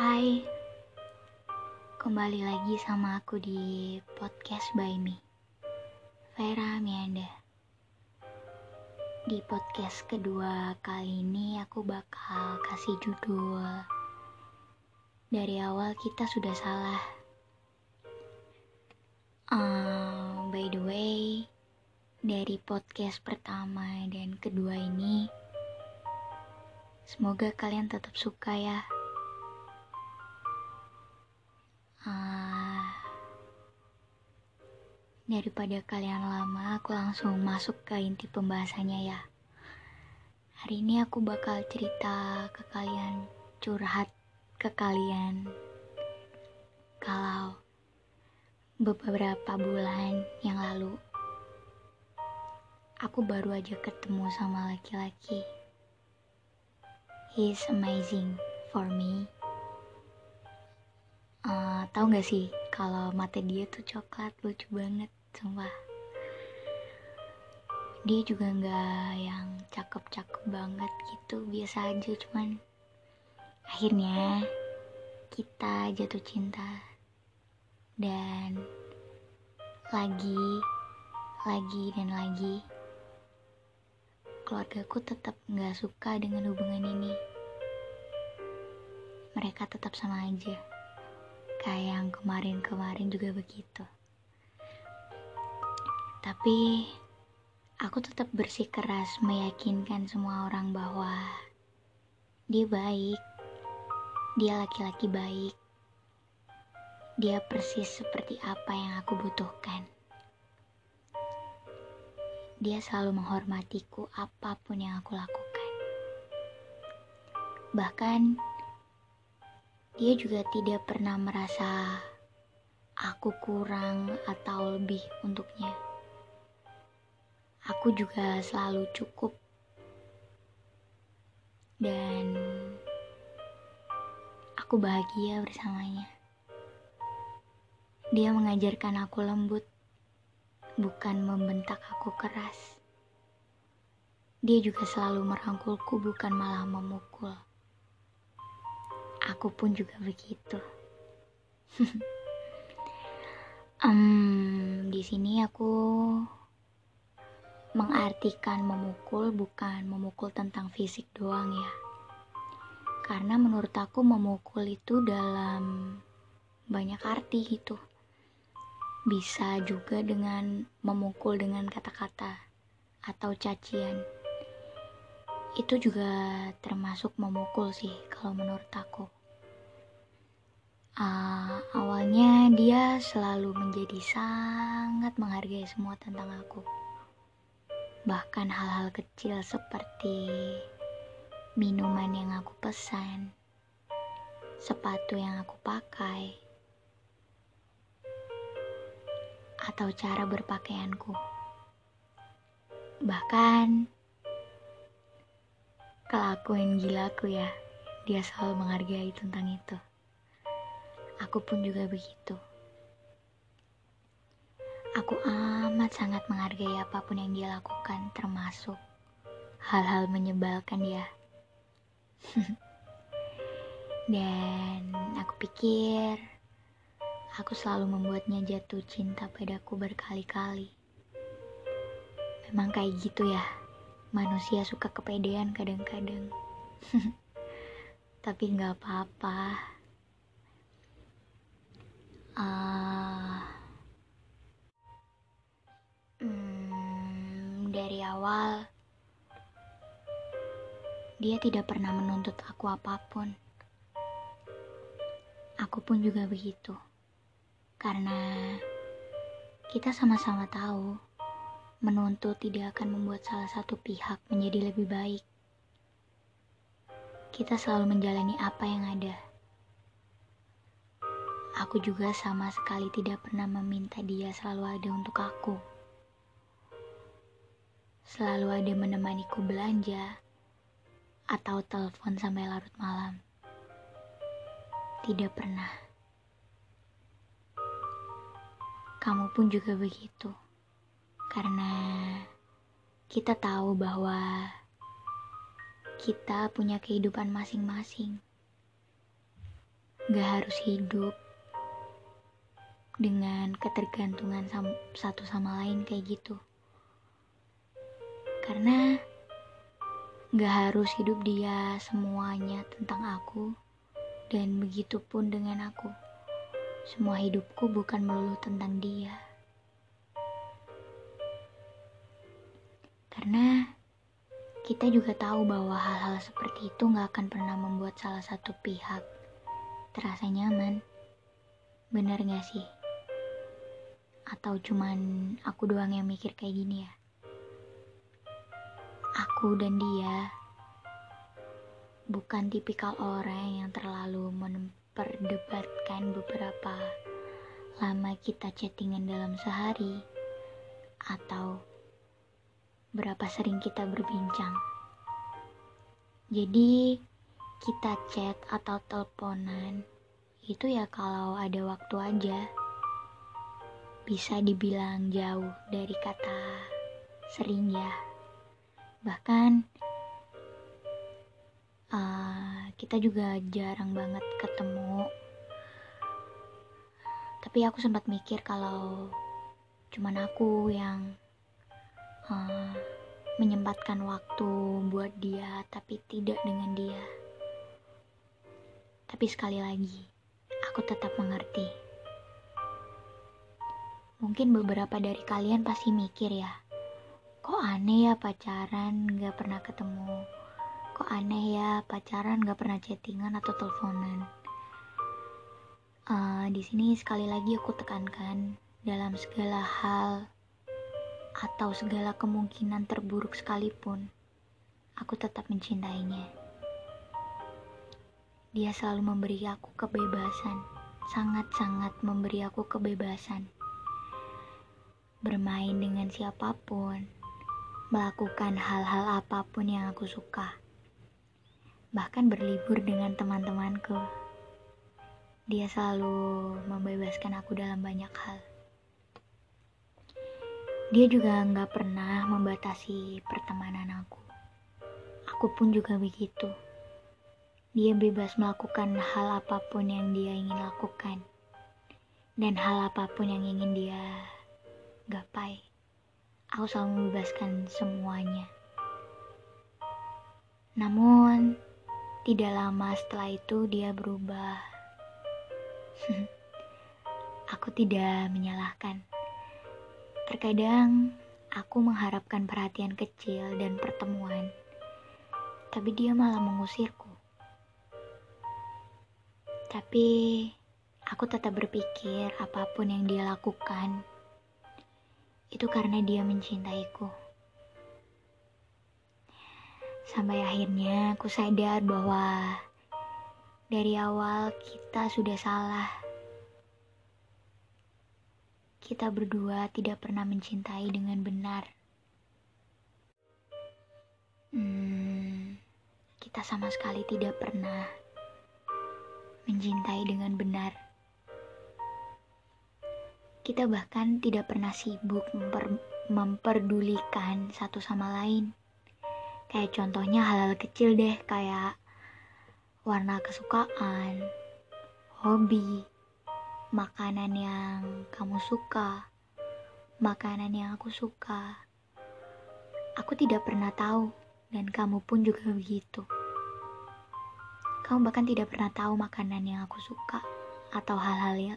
Hai, kembali lagi sama aku di podcast by me, Vera Mianda. Di podcast kedua kali ini aku bakal kasih judul Dari awal kita sudah salah. Uh, by the way, dari podcast pertama dan kedua ini, semoga kalian tetap suka ya. Daripada kalian lama, aku langsung masuk ke inti pembahasannya ya. Hari ini aku bakal cerita ke kalian, curhat ke kalian. Kalau beberapa bulan yang lalu, aku baru aja ketemu sama laki-laki. He's amazing for me. Uh, tahu nggak sih kalau mata dia tuh coklat lucu banget, sumpah. Dia juga nggak yang cakep-cakep banget gitu, biasa aja cuman akhirnya kita jatuh cinta dan lagi lagi dan lagi keluargaku tetap nggak suka dengan hubungan ini mereka tetap sama aja kayak yang kemarin-kemarin juga begitu tapi aku tetap bersikeras meyakinkan semua orang bahwa dia baik dia laki-laki baik dia persis seperti apa yang aku butuhkan. Dia selalu menghormatiku apa pun yang aku lakukan. Bahkan, dia juga tidak pernah merasa aku kurang atau lebih untuknya. Aku juga selalu cukup dan aku bahagia bersamanya. Dia mengajarkan aku lembut, bukan membentak aku keras. Dia juga selalu merangkulku, bukan malah memukul. Aku pun juga begitu. um, di sini aku mengartikan memukul bukan memukul tentang fisik doang ya. Karena menurut aku memukul itu dalam banyak arti gitu bisa juga dengan memukul dengan kata-kata atau cacian. Itu juga termasuk memukul sih kalau menurut aku. Uh, awalnya dia selalu menjadi sangat menghargai semua tentang aku. Bahkan hal-hal kecil seperti minuman yang aku pesan, sepatu yang aku pakai, atau cara berpakaianku. Bahkan kelakuan gilaku ya, dia selalu menghargai tentang itu. Aku pun juga begitu. Aku amat sangat menghargai apa pun yang dia lakukan, termasuk hal-hal menyebalkan dia. Dan aku pikir Aku selalu membuatnya jatuh cinta padaku berkali-kali. Memang kayak gitu ya, manusia suka kepedean kadang-kadang. Tapi nggak apa-apa. Dia tidak pernah menuntut aku apa pun. Aku pun juga begitu. Karena kita sama-sama tahu menuntut tidak akan membuat salah satu pihak menjadi lebih baik. Kita selalu menjalani apa yang ada. Aku juga sama sekali tidak pernah meminta dia selalu ada untuk aku. Selalu ada menemaniku belanja atau telepon sampai larut malam. Tidak pernah. Kamu pun juga begitu. Karena kita tahu bahwa kita punya kehidupan masing-masing. gak harus hidup dengan ketergantungan satu sama lain kayak gitu. Karena gak harus hidup dia semuanya tentang aku, dan begitu pun dengan aku. Semua hidupku bukan melulu tentang dia. Karena kita juga tahu bahwa hal-hal seperti itu gak akan pernah membuat salah satu pihak terasa nyaman. Bener gak sih? Atau cuman aku doang yang mikir kayak gini ya? Aku dan dia bukan tipikal orang yang terlalu memperdebatkan beberapa lama kita chattingan dalam sehari atau berapa sering kita berbincang. Jadi, kita chat atau teleponan itu ya kalau ada waktu aja. Bisa dibilang jauh dari kata sering ya. Bahkan uh, kita juga jarang banget ketemu. Tapi aku sempat mikir kalau cuman aku yang uh, menyempatkan waktu buat dia, tapi tidak dengan dia. Tapi sekali lagi, aku tetap mengerti. Mungkin beberapa dari kalian pasti mikir ya, kok aneh ya pacaran gak pernah ketemu, kok aneh ya pacaran gak pernah chattingan atau teleponan. Uh, di sini sekali lagi aku tekankan dalam segala hal atau segala kemungkinan terburuk sekalipun, aku tetap mencintainya. Dia selalu memberi aku kebebasan, sangat-sangat memberi aku kebebasan. Bermain dengan siapa pun, melakukan hal-hal apa pun yang aku suka. Bahkan berlibur dengan teman-temanku. Dia selalu membebaskan aku dalam banyak hal. Dia juga nggak pernah membatasi pertemanan aku. Aku pun juga begitu. Dia bebas melakukan hal apa pun yang dia ingin lakukan. Dan hal apa pun yang ingin dia gapai. Aku selalu membebaskan semuanya. Namun, tidak lama setelah itu dia berubah. aku tidak menyalahkan Terkadang aku mengharapkan perhatian kecil dan pertemuan, tapi dia malah mengusirku. Tapi aku tetap berpikir apa pun yang dia lakukan itu karena dia mencintaiku. Sampai akhirnya aku sadar bahwa dari awal kita sudah salah kita berdua tidak pernah mencintai dengan benar. Hmm, kita sama sekali tidak pernah mencintai dengan benar. Kita bahkan tidak pernah sibuk memper memperdulikan satu sama lain. Kayak contohnya hal-hal kecil deh, kayak warna kesukaan, hobi, makanan yang kamu suka, makanan yang aku suka. Aku tidak pernah tahu, dan kamu pun juga begitu. Kamu bahkan tidak pernah tahu makanan yang aku suka, atau hal-hal ya,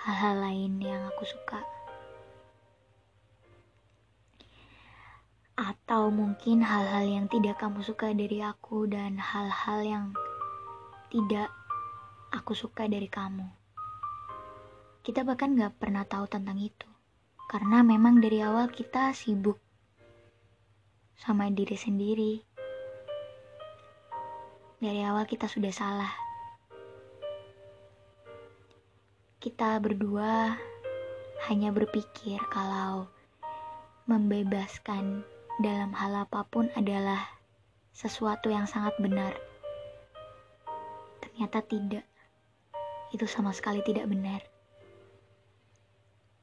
hal-hal lain yang aku suka. Atau mungkin hal-hal yang tidak kamu suka dari aku, dan hal-hal yang tidak aku suka dari kamu. Kita bahkan gak pernah tahu tentang itu. Karena memang dari awal kita sibuk sama diri sendiri. Dari awal kita sudah salah. Kita berdua hanya berpikir kalau membebaskan dalam hal apa pun adalah sesuatu yang sangat benar. Ternyata tidak. Itu sama sekali tidak benar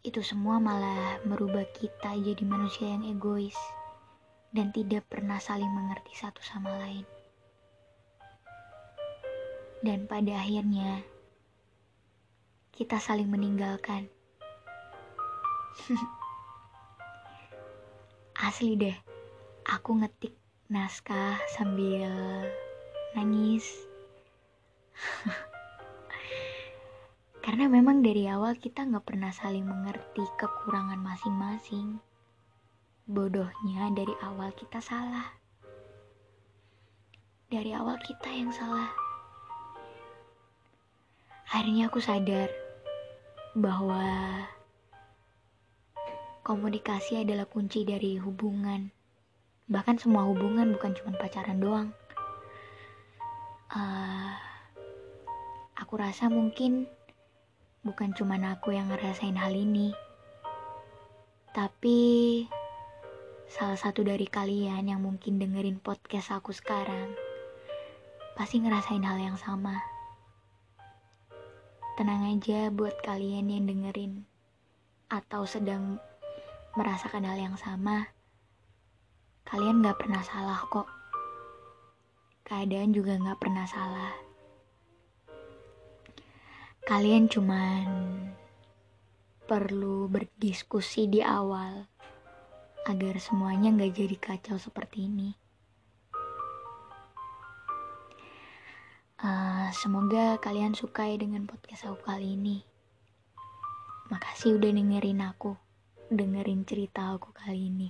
itu semua malah merubah kita jadi manusia yang egois dan tidak pernah saling mengerti satu sama lain. Dan pada akhirnya, kita saling meninggalkan. Asli deh, aku ngetik naskah sambil nangis. Karena memang dari awal kita nggak pernah saling mengerti kekurangan masing-masing. Bodohnya dari awal kita salah. Dari awal kita yang salah. Akhirnya aku sadar bahwa komunikasi adalah kunci dari hubungan. Bahkan semua hubungan bukan cuma pacaran doang. Uh, aku rasa mungkin bukan cuma aku yang ngerasain hal ini. Tapi salah satu dari kalian yang mungkin dengerin podcast aku sekarang pasti ngerasain hal yang sama. Tenang aja buat kalian yang dengerin atau sedang merasakan hal yang sama. Kalian gak pernah salah kok. Keadaan juga gak pernah salah. Kalian cuman perlu berdiskusi di awal agar semuanya gak jadi kacau seperti ini. Uh, semoga kalian suka dengan podcast aku kali ini. Makasih udah dengerin aku, dengerin cerita aku kali ini.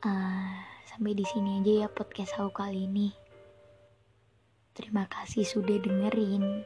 Uh, sampai di sini aja ya podcast aku kali ini. Terima kasih sudah dengerin.